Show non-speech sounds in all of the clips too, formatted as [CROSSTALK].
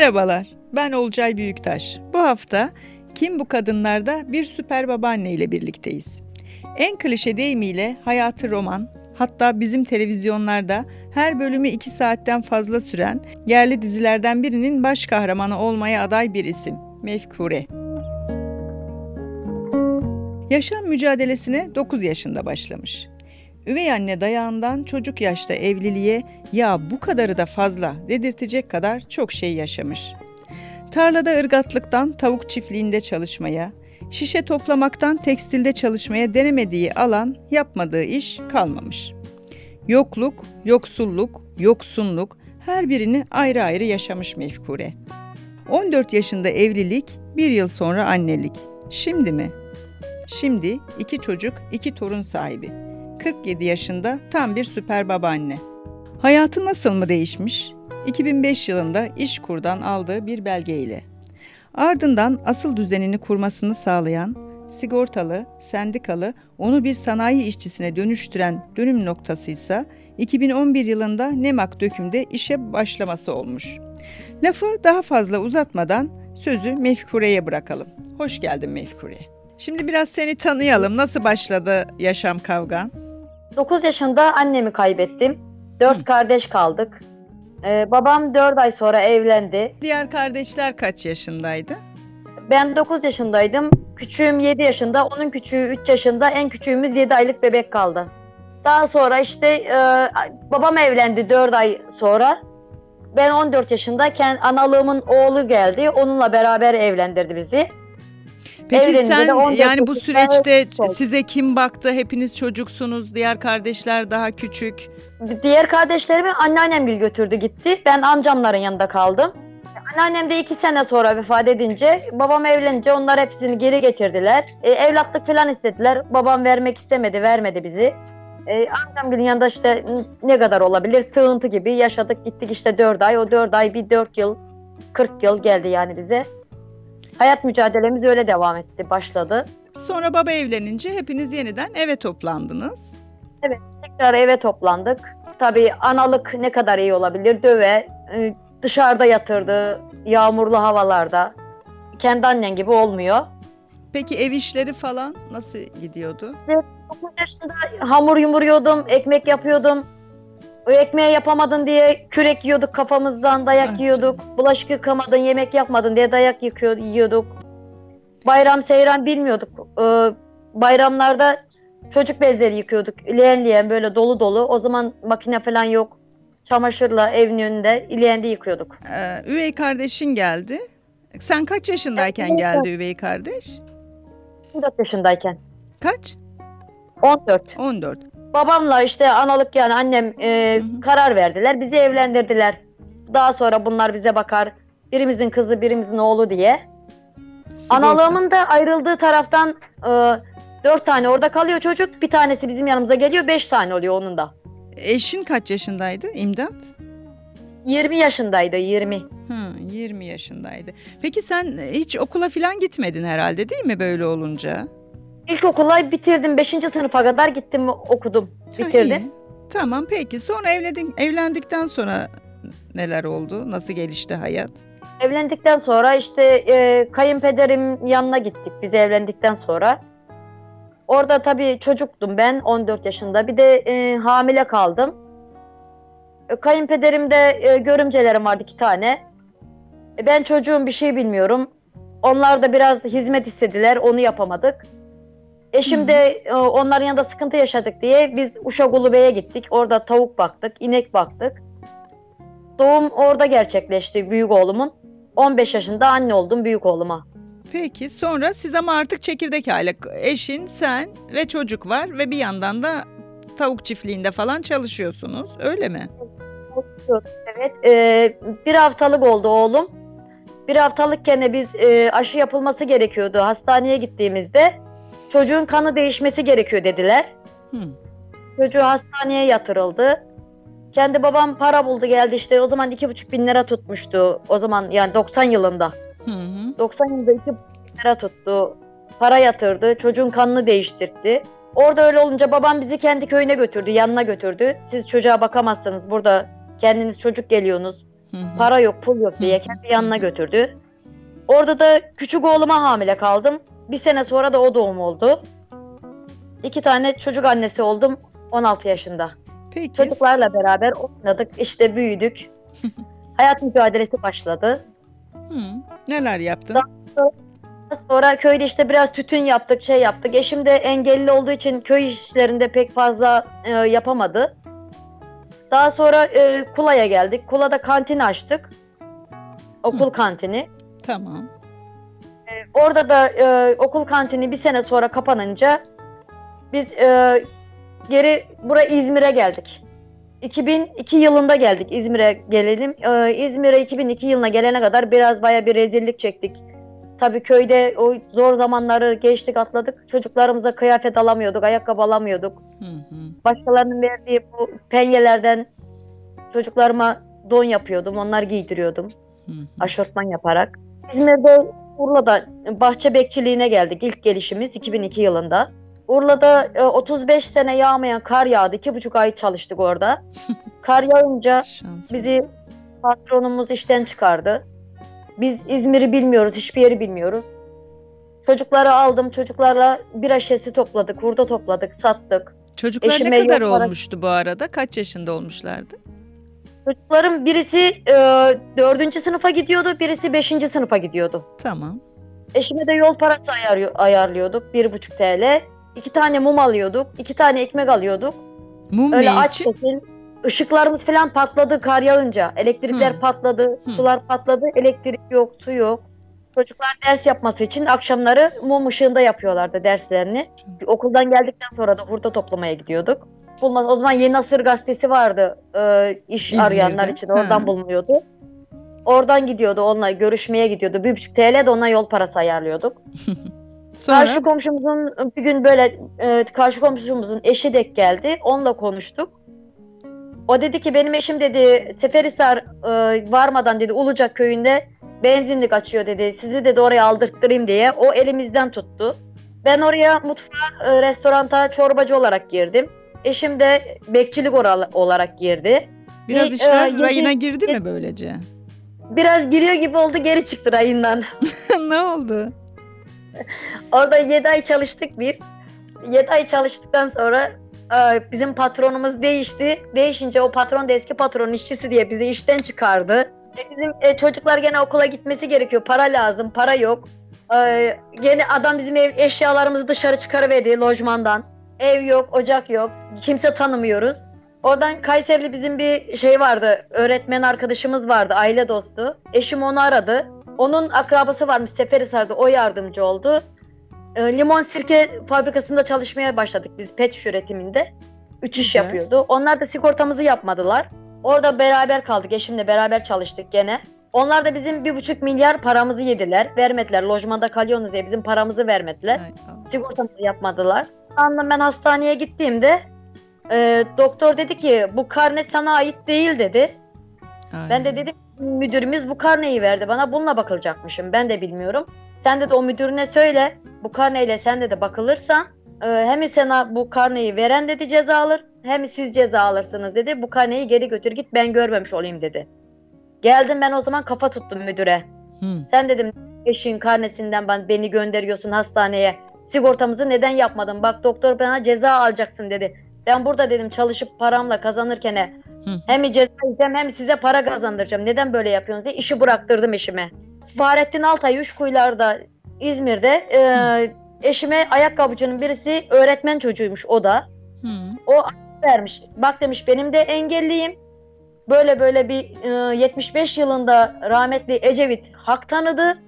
Merhabalar, ben Olcay Büyüktaş. Bu hafta Kim Bu Kadınlar'da bir süper babaanne ile birlikteyiz. En klişe deyimiyle hayatı roman, hatta bizim televizyonlarda her bölümü 2 saatten fazla süren yerli dizilerden birinin baş kahramanı olmaya aday bir isim, Mefkure. Yaşam mücadelesine 9 yaşında başlamış. Üvey anne dayağından çocuk yaşta evliliğe ya bu kadarı da fazla dedirtecek kadar çok şey yaşamış. Tarlada ırgatlıktan tavuk çiftliğinde çalışmaya, şişe toplamaktan tekstilde çalışmaya denemediği alan, yapmadığı iş kalmamış. Yokluk, yoksulluk, yoksunluk her birini ayrı ayrı yaşamış Mefkure. 14 yaşında evlilik, bir yıl sonra annelik. Şimdi mi? Şimdi iki çocuk, iki torun sahibi. 47 yaşında tam bir süper babaanne. Hayatı nasıl mı değişmiş? 2005 yılında İşkur'dan aldığı bir belgeyle. Ardından asıl düzenini kurmasını sağlayan, sigortalı, sendikalı, onu bir sanayi işçisine dönüştüren dönüm noktası ise 2011 yılında Nemak dökümde işe başlaması olmuş. Lafı daha fazla uzatmadan sözü Mefkure'ye bırakalım. Hoş geldin Mefkure. Şimdi biraz seni tanıyalım. Nasıl başladı yaşam kavgan? 9 yaşında annemi kaybettim. 4 Hı. kardeş kaldık. Ee, babam 4 ay sonra evlendi. Diğer kardeşler kaç yaşındaydı? Ben 9 yaşındaydım. Küçüğüm 7 yaşında, onun küçüğü 3 yaşında, en küçüğümüz 7 aylık bebek kaldı. Daha sonra işte e, babam evlendi 4 ay sonra. Ben 14 yaşındayken analığımın oğlu geldi. Onunla beraber evlendirdi bizi. Peki Evlenince sen de 14 yani bu süreçte oldu. size kim baktı? Hepiniz çocuksunuz. Diğer kardeşler daha küçük. Diğer kardeşlerimi anneannemgil götürdü gitti. Ben amcamların yanında kaldım. Anneannem de iki sene sonra vefat edince babam evlenince onlar hepsini geri getirdiler. E, evlatlık falan istediler. Babam vermek istemedi, vermedi bizi. E, amcamgilin yanında işte ne kadar olabilir sığıntı gibi yaşadık gittik işte dört ay. O dört ay bir dört yıl, kırk yıl geldi yani bize. Hayat mücadelemiz öyle devam etti, başladı. Sonra baba evlenince hepiniz yeniden eve toplandınız. Tekrar eve toplandık. Tabii analık ne kadar iyi olabilir? Döve, e, dışarıda yatırdı, yağmurlu havalarda. Kendi annen gibi olmuyor. Peki ev işleri falan nasıl gidiyordu? 9 yaşında hamur yumuruyordum, ekmek yapıyordum. Ekmeği yapamadın diye kürek yiyorduk kafamızdan, dayak Ah yiyorduk. Bulaşık yıkamadın, yemek yapmadın diye dayak yıkıyor, yiyorduk. Bayram seyran bilmiyorduk. Ee, bayramlarda çocuk bezleri yıkıyorduk. Leğen leğen böyle dolu dolu. O zaman makine falan yok. Çamaşırla evin önünde leğende yıkıyorduk. Ee, üvey kardeşin geldi. Sen kaç yaşındayken Evet, geldi üvey kardeş? 14 yaşındayken. Kaç? 14. 14. Babamla işte analık yani annem e, karar verdiler. Bizi evlendirdiler. Daha sonra bunlar bize bakar. Birimizin kızı, birimizin oğlu diye. Sigorta. Analığımın da ayrıldığı taraftan e, dört tane orada kalıyor çocuk. Bir tanesi bizim yanımıza geliyor. Beş tane oluyor onun da. Eşin kaç yaşındaydı? İmdat? 20 yaşındaydı 20. Hı, 20 yaşındaydı. Peki sen hiç okula falan gitmedin herhalde değil mi böyle olunca? İlkokula bitirdim. 5. sınıfa kadar gittim okudum. Bitirdim. iyi. Tamam peki sonra evlendin, evlendikten sonra neler oldu? Nasıl gelişti hayat? Evlendikten sonra işte e, kayınpederim yanına gittik biz evlendikten sonra. Orada tabii çocuktum ben 14 yaşında. Bir de e, hamile kaldım. E, kayınpederimde e, görümcelerim vardı iki tane. E, ben çocuğum bir şey bilmiyorum. Onlar da biraz hizmet istediler onu yapamadık. Eşim Hı. de e, onların yanında sıkıntı yaşadık diye biz Uşak Ulube'ye gittik. Orada tavuk baktık, inek baktık. Doğum orada gerçekleşti büyük oğlumun. 15 yaşında anne oldum büyük oğluma. Peki sonra siz ama artık çekirdek aile. Eşin, sen ve çocuk var ve bir yandan da tavuk çiftliğinde falan çalışıyorsunuz öyle mi? Evet, e, bir haftalık oldu oğlum. Bir haftalıkken de biz e, aşı yapılması gerekiyordu. Hastaneye gittiğimizde çocuğun kanı değişmesi gerekiyor dediler. Hı. Çocuğu hastaneye yatırıldı. Kendi babam para buldu geldi işte o zaman iki buçuk bin lira tutmuştu. O zaman yani 90 yılında. Hı hı. 90 yılında iki bin lira tuttu. Para yatırdı. Çocuğun kanını değiştirdi. Orada öyle olunca babam bizi kendi köyüne götürdü. Yanına götürdü. Siz çocuğa bakamazsınız. Burada kendiniz çocuk geliyorsunuz. Hı hı. Para yok, pul yok diye kendi yanına götürdü. Orada da küçük oğluma hamile kaldım. Bir sene sonra da o doğum oldu. İki tane çocuk annesi oldum 16 yaşında. Peki. Çocuklarla beraber oynadık, işte büyüdük. [LAUGHS] Hayat mücadelesi başladı. Hı. Neler yaptın? Da- Sonra köyde işte biraz tütün yaptık, şey yaptık. Eşim de engelli olduğu için köy işlerinde pek fazla e, yapamadı. Daha sonra e, Kula'ya geldik. Kula'da kantin açtık. Okul Hı. kantini. Tamam. Orada da e, okul kantini bir sene sonra kapanınca biz e, geri buraya İzmir'e geldik. 2002 yılında geldik İzmir'e gelelim. E, İzmir'e 2002 yılına gelene kadar biraz baya bir rezillik çektik. Tabii köyde o zor zamanları geçtik atladık. Çocuklarımıza kıyafet alamıyorduk, ayakkabı alamıyorduk. Hı hı. Başkalarının verdiği bu penyelerden çocuklarıma don yapıyordum, onlar giydiriyordum Hı hı. aşortman yaparak. İzmir'de Urla'da bahçe bekçiliğine geldik ilk gelişimiz 2002 yılında. Urla'da e, 35 sene yağmayan kar yağdı. iki buçuk ay çalıştık orada. [LAUGHS] Kar yağınca bizi patronumuz işten çıkardı. Biz İzmir'i bilmiyoruz, hiçbir yeri bilmiyoruz. Çocukları aldım, çocuklarla bir şişesi topladık, hurda topladık, sattık. Çocuklar eşime ne kadar olmuştu bu arada? Kaç yaşında olmuşlardı? Çocukların birisi e, dördüncü sınıfa gidiyordu, birisi beşinci sınıfa gidiyordu. Tamam. Eşime de yol parası ayarlıyor, ayarlıyorduk. Bir buçuk TL. İki tane mum alıyorduk. iki tane ekmek alıyorduk. Mum Öyle ne aç için? kesil. Işıklarımız falan patladı kar yağınca. Elektrikler Hı. patladı. Hı. Sular patladı. Elektrik yok, su yok. Çocuklar ders yapması için akşamları mum ışığında yapıyorlardı derslerini. Okuldan geldikten sonra da hurda toplamaya gidiyorduk. Bulmaz. O zaman Yeni Asır gazetesi vardı. e, iş İzmir'de. arayanlar için oradan Ha. bulunuyordu. Oradan gidiyordu onunla görüşmeye gidiyordu. Bir buçuk TL de ona yol parası ayarlıyorduk. [LAUGHS] Sonra Karşı komşumuzun bir gün böyle e, karşı komşumuzun eşi denk geldi. Onunla konuştuk. O dedi ki benim eşim dedi Seferihisar e, varmadan dedi Ulucak köyünde benzinlik açıyor dedi. Sizi de oraya aldırttırayım diye. O elimizden tuttu. Ben oraya mutfağa, e, restoranta çorbacı olarak girdim. Eşim de bekçilik olarak girdi. biraz bir, işler e, rayına girdi mi böylece? Biraz giriyor gibi oldu geri çıktı rayından. [LAUGHS] ne oldu? Orada 7 ay çalıştık biz. 7 ay çalıştıktan sonra e, bizim patronumuz değişti. Değişince o patron da eski patronun işçisi diye bizi işten çıkardı. E, Bizim e, çocuklar gene okula gitmesi gerekiyor. Para lazım, para yok. E, gene adam bizim ev eşyalarımızı dışarı çıkarıverdi lojmandan. Ev yok, ocak yok. Kimse tanımıyoruz. Oradan Kayserili bizim bir şey vardı. Öğretmen arkadaşımız vardı, aile dostu. Eşim onu aradı. Onun akrabası varmış Seferihisar'da, o yardımcı oldu. E, limon sirke fabrikasında çalışmaya başladık biz pet şiş üretiminde. Üç iş Güzel. yapıyordu. Onlar da sigortamızı yapmadılar. Orada beraber kaldık. Eşimle beraber çalıştık gene. Onlar da bizim bir buçuk milyar paramızı yediler. Vermediler. Lojmanda kalıyorsunuz diye bizim paramızı vermediler. Sigortamızı yapmadılar. Anladım ben hastaneye gittiğimde e, doktor dedi ki bu karne sana ait değil dedi. Ay. Ben de dedim müdürümüz bu karneyi verdi bana bununla bakılacakmışım ben de bilmiyorum. Sen de, de o müdürüne söyle bu karneyle sen de de bakılırsan e, hem sana bu karneyi veren dedi ceza alır hem siz ceza alırsınız dedi. Bu karneyi geri götür git ben görmemiş olayım dedi. Geldim ben o zaman kafa tuttum müdüre. Hı. Sen dedim eşin karnesinden ben beni gönderiyorsun hastaneye. Sigortamızı neden yapmadın? Bak doktor bana ceza alacaksın dedi. Ben burada dedim çalışıp paramla kazanırken Hı. hem ceza yiyeceğim hem size para kazandıracağım. Neden böyle yapıyorsunuz diye işi bıraktırdım eşime. Fahrettin Altay Üşkuyular'da İzmir'de e, eşime ayakkabıcının birisi öğretmen çocuğuymuş o da. Hı. O vermiş. Bak demiş benim de engelliyim. Böyle böyle bir e, 75 yılında rahmetli Ecevit hak tanıdı.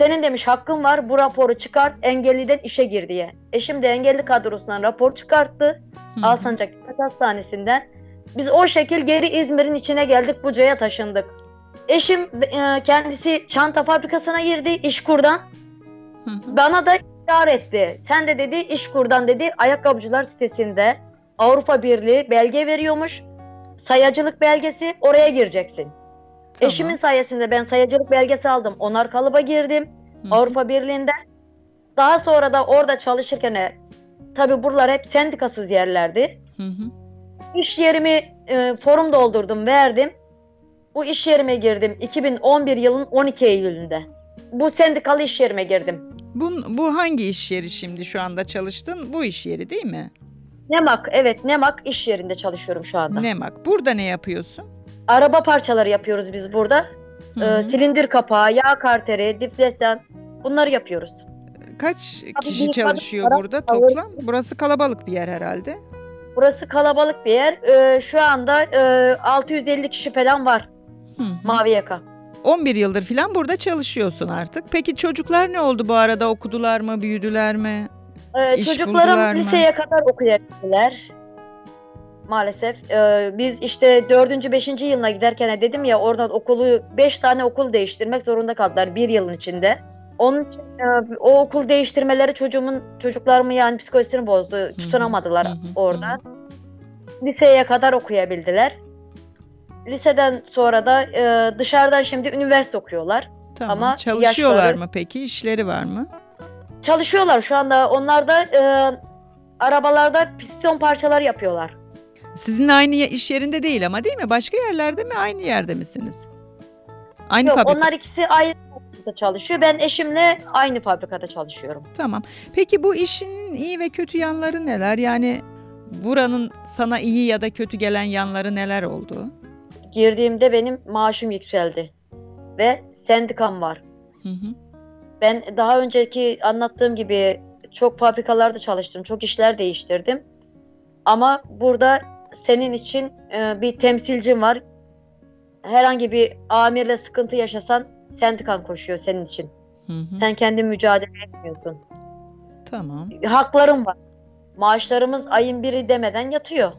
Senin demiş hakkın var bu raporu çıkart engelliden işe gir diye. Eşim de engelli kadrosundan rapor çıkarttı. Hı. Alsancak Devlet Hastanesi'nden. Biz o şekil geri İzmir'in içine geldik Buca'ya taşındık. Eşim e, kendisi çanta fabrikasına girdi İşkur'dan. Hı hı. Bana da ısrar etti. Sen de dedi İşkur'dan dedi ayakkabıcılar sitesinde Avrupa Birliği belge veriyormuş. Sayacılık belgesi oraya gireceksin. Tamam. Eşimin sayesinde ben sayacılık belgesi aldım. Onar kalıba girdim. Hı hı. Avrupa Birliği'nden. Daha sonra da orada çalışırken e, tabi buralar hep sendikasız yerlerdi. Hı hı. İş yerimi e, forum doldurdum, verdim. Bu iş yerime girdim 2011 yılın 12 Eylül'ünde. Bu sendikalı iş yerime girdim. Bu, bu hangi iş yeri şimdi şu anda çalıştın? Bu iş yeri değil mi? Nemak, evet Nemak iş yerinde çalışıyorum şu anda. Nemak. Burada ne yapıyorsun? Araba parçaları yapıyoruz biz burada. Hı Ee, hı. silindir kapağı, yağ karteri, diflesan bunları yapıyoruz. Kaç Tabii kişi çalışıyor kadın burada toplam? Burası kalabalık bir yer herhalde. Burası kalabalık bir yer. Ee, şu anda e, 650 kişi falan var Hı hı. mavi yaka. 11 yıldır falan burada çalışıyorsun artık. Peki çocuklar ne oldu bu arada? Okudular mı, büyüdüler mi? Ee, çocuklarım buldular mı? liseye kadar okuyabildiler. Maalesef. Ee, biz işte 4. 5. yılına giderken dedim ya oradan okulu 5 tane okul değiştirmek zorunda kaldılar bir yılın içinde. Onun için e, o okul değiştirmeleri çocuğumun çocuklarımı yani psikolojisini bozdu. Tutunamadılar orada. Liseye kadar okuyabildiler. Liseden sonra da e, dışarıdan şimdi üniversite okuyorlar. Tamam. Ama Çalışıyorlar yaşları- mı peki? İşleri var mı? Çalışıyorlar şu anda. Onlar da e, arabalarda piston parçaları yapıyorlar. Sizin aynı iş yerinde değil ama değil mi? Başka yerlerde mi? Aynı yerde misiniz? Aynı Yok fabrika. onlar ikisi ayrı fabrikada çalışıyor. Ben eşimle aynı fabrikada çalışıyorum. Tamam. Peki bu işin iyi ve kötü yanları neler? Yani buranın sana iyi ya da kötü gelen yanları neler oldu? Girdiğimde benim maaşım yükseldi. Ve sendikam var. Hı hı. Ben daha önceki anlattığım gibi çok fabrikalarda çalıştım. Çok işler değiştirdim. Ama burada senin için e, bir temsilcin var. Herhangi bir amirle sıkıntı yaşasan sendikan koşuyor senin için. Hı hı. Sen kendin mücadele etmiyorsun. Tamam. haklarım var. Maaşlarımız ayın biri demeden yatıyor.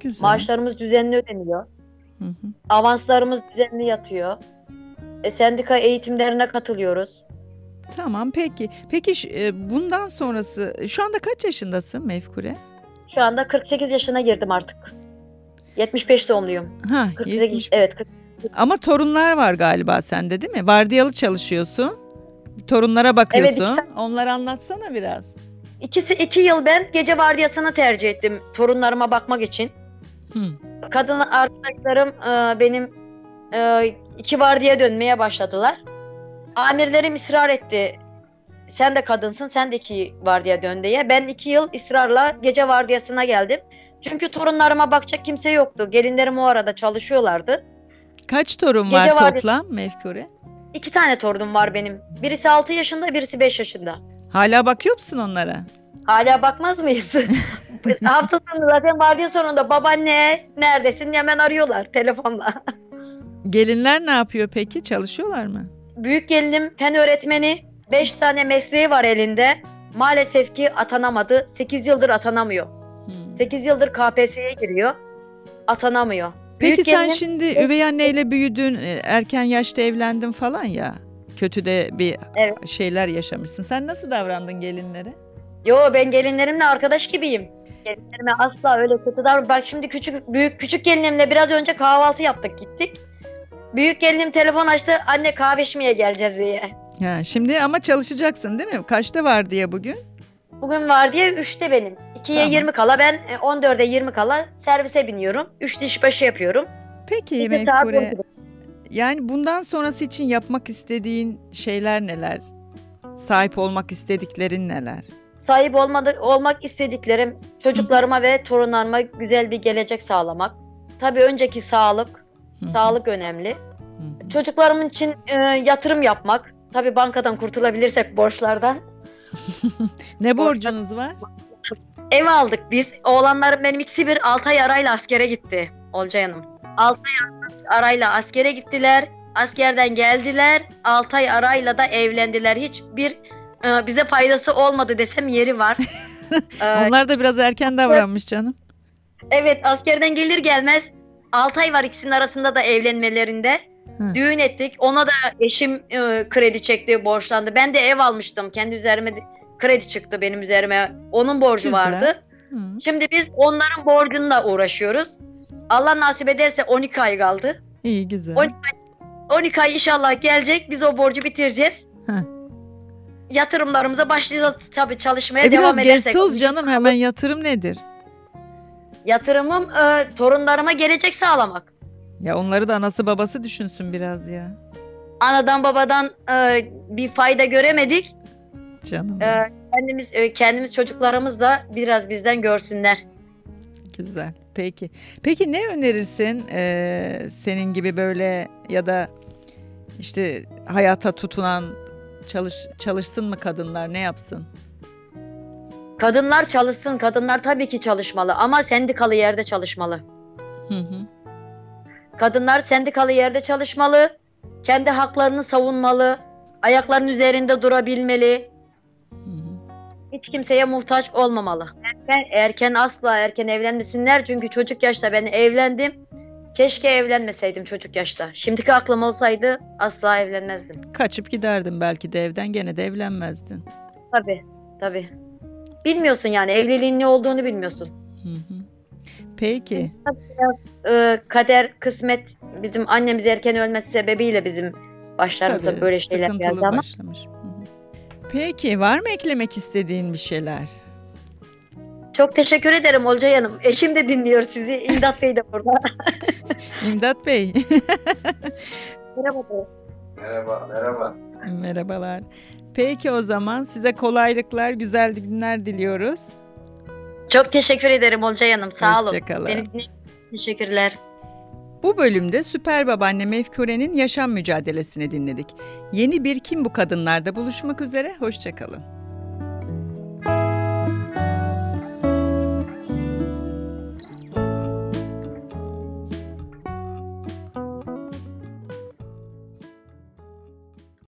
Güzel. Maaşlarımız düzenli ödeniyor. Hı hı. Avanslarımız düzenli yatıyor. E, sendika eğitimlerine katılıyoruz. Tamam peki. Peki e, bundan sonrası şu anda kaç yaşındasın Mevkure? Şu anda 48 yaşına girdim artık. 75 doğumluyum. Ha, 48 70. evet. 40 Ama torunlar var galiba sende değil mi? Vardiyalı çalışıyorsun. Torunlara bakıyorsun. Evet, iki Onları anlatsana biraz. İkisi iki yıl ben gece vardiyasını tercih ettim torunlarıma bakmak için. Hı. Kadın arkadaşlarım e, benim e, iki vardiya dönmeye başladılar. Amirlerim ısrar etti. Sen de kadınsın, sen de iki vardiya dön diye. Ben iki yıl ısrarla gece vardiyasına geldim. Çünkü torunlarıma bakacak kimse yoktu. Gelinlerim o arada çalışıyorlardı. Kaç torun Gece var toplam Mevkure? İki tane torunum var benim. Birisi 6 yaşında, birisi 5 yaşında. Hala bakıyor musun onlara? Hala bakmaz mıyız? [LAUGHS] [LAUGHS] Hafta sonu zaten vardiya sonunda babaanne neredesin hemen arıyorlar telefonla. Gelinler ne yapıyor peki? Çalışıyorlar mı? Büyük gelinim fen öğretmeni. 5 tane mesleği var elinde. Maalesef ki atanamadı. 8 yıldır atanamıyor. Hı. 8 yıldır KPSS'ye giriyor. Atanamıyor. Peki Büyük sen gelinim- şimdi üvey anneyle büyüdün, e, erken yaşta evlendin falan ya. Kötü de bir Evet. şeyler yaşamışsın. Sen nasıl davrandın gelinlere? Yo ben gelinlerimle arkadaş gibiyim. Gelinlerime asla öyle kötü davran. Bak şimdi küçük büyük küçük gelinimle biraz önce kahvaltı yaptık gittik. Büyük gelinim telefon açtı. Anne kahve içmeye geleceğiz diye. Ya şimdi ama çalışacaksın değil mi? Kaçta var diye bugün? Bugün var diye 3'te benim. 2'ye Tamam. 20 kala ben e, 14'e 20 kala servise biniyorum. 3 diş başı yapıyorum. Peki. 12'de. Yani bundan sonrası için yapmak istediğin şeyler neler? Sahip olmak istediklerin neler? Sahip olmadı, olmak istediklerim çocuklarıma ve torunlarıma güzel bir gelecek sağlamak. Tabii önceki sağlık, sağlık önemli. Çocuklarımın için e, yatırım yapmak. Tabii bankadan kurtulabilirsek borçlardan. [LAUGHS] Ne borcunuz var? Ev aldık biz. Oğlanlarım benim ikisi bir 6 ay arayla askere gitti. Olcay Hanım. 6 ay arayla askere gittiler. Askerden geldiler. 6 ay arayla da evlendiler. Hiçbir e, bize faydası olmadı desem yeri var. [LAUGHS] Ee, Onlar da biraz erken davranmış canım. evet askerden gelir gelmez 6 ay var ikisinin arasında da evlenmelerinde. Hı. Düğün ettik. Ona da eşim e, kredi çekti, borçlandı. Ben de ev almıştım. Kendi üzerime kredi çıktı benim üzerime. Onun borcu Güzel. vardı. Hı. Şimdi biz onların borcunla uğraşıyoruz. Allah nasip ederse 12 ay kaldı. İyi güzel. 12 ay, 12 ay inşallah gelecek. Biz o borcu bitireceğiz. Hı. Yatırımlarımıza başlayacağız tabii çalışmaya E devam biraz edersek. gestoz canım hemen yatırım nedir? Yatırımım e, torunlarıma gelecek sağlamak. Ya onları da anası babası düşünsün biraz ya. Anadan babadan e, bir fayda göremedik. Canım. E, kendimiz e, kendimiz çocuklarımız da biraz bizden görsünler. Güzel. Peki. Peki ne önerirsin ee, senin gibi böyle ya da işte hayata tutunan çalış çalışsın mı kadınlar ne yapsın? Kadınlar çalışsın. Kadınlar tabii ki çalışmalı ama sendikalı yerde çalışmalı. Hı hı. Kadınlar sendikalı yerde çalışmalı. Kendi haklarını savunmalı. Ayaklarının üzerinde durabilmeli. Hiç kimseye muhtaç olmamalı. Erken, erken asla erken evlenmesinler çünkü çocuk yaşta ben evlendim. Keşke evlenmeseydim çocuk yaşta. Şimdiki aklım olsaydı asla evlenmezdim. Kaçıp giderdin belki de evden gene de evlenmezdin. Tabii, tabii. Bilmiyorsun yani evliliğin ne olduğunu bilmiyorsun. Hı hı. Peki. Ee, kader, kısmet bizim annemiz erken ölmesi sebebiyle bizim başlarımıza Tabii, böyle şeyler geldi ama başlamış. Peki var mı eklemek istediğin bir şeyler? çok teşekkür ederim Olcay Hanım. Eşim de dinliyor sizi. İmdat Bey de burada. [LAUGHS] İmdat Bey. [LAUGHS] Merhaba. Merhaba, merhaba. Merhabalar. Peki o zaman size kolaylıklar, güzel günler diliyoruz. Çok teşekkür ederim Olcay Hanım. Sağ olun. Hoşçakalın. Beni dinlediğiniz için teşekkürler. Bu bölümde Süper Babaanne Mefkure'nin yaşam mücadelesini dinledik. Yeni bir Kim Bu Kadınlar'da buluşmak üzere, hoşçakalın.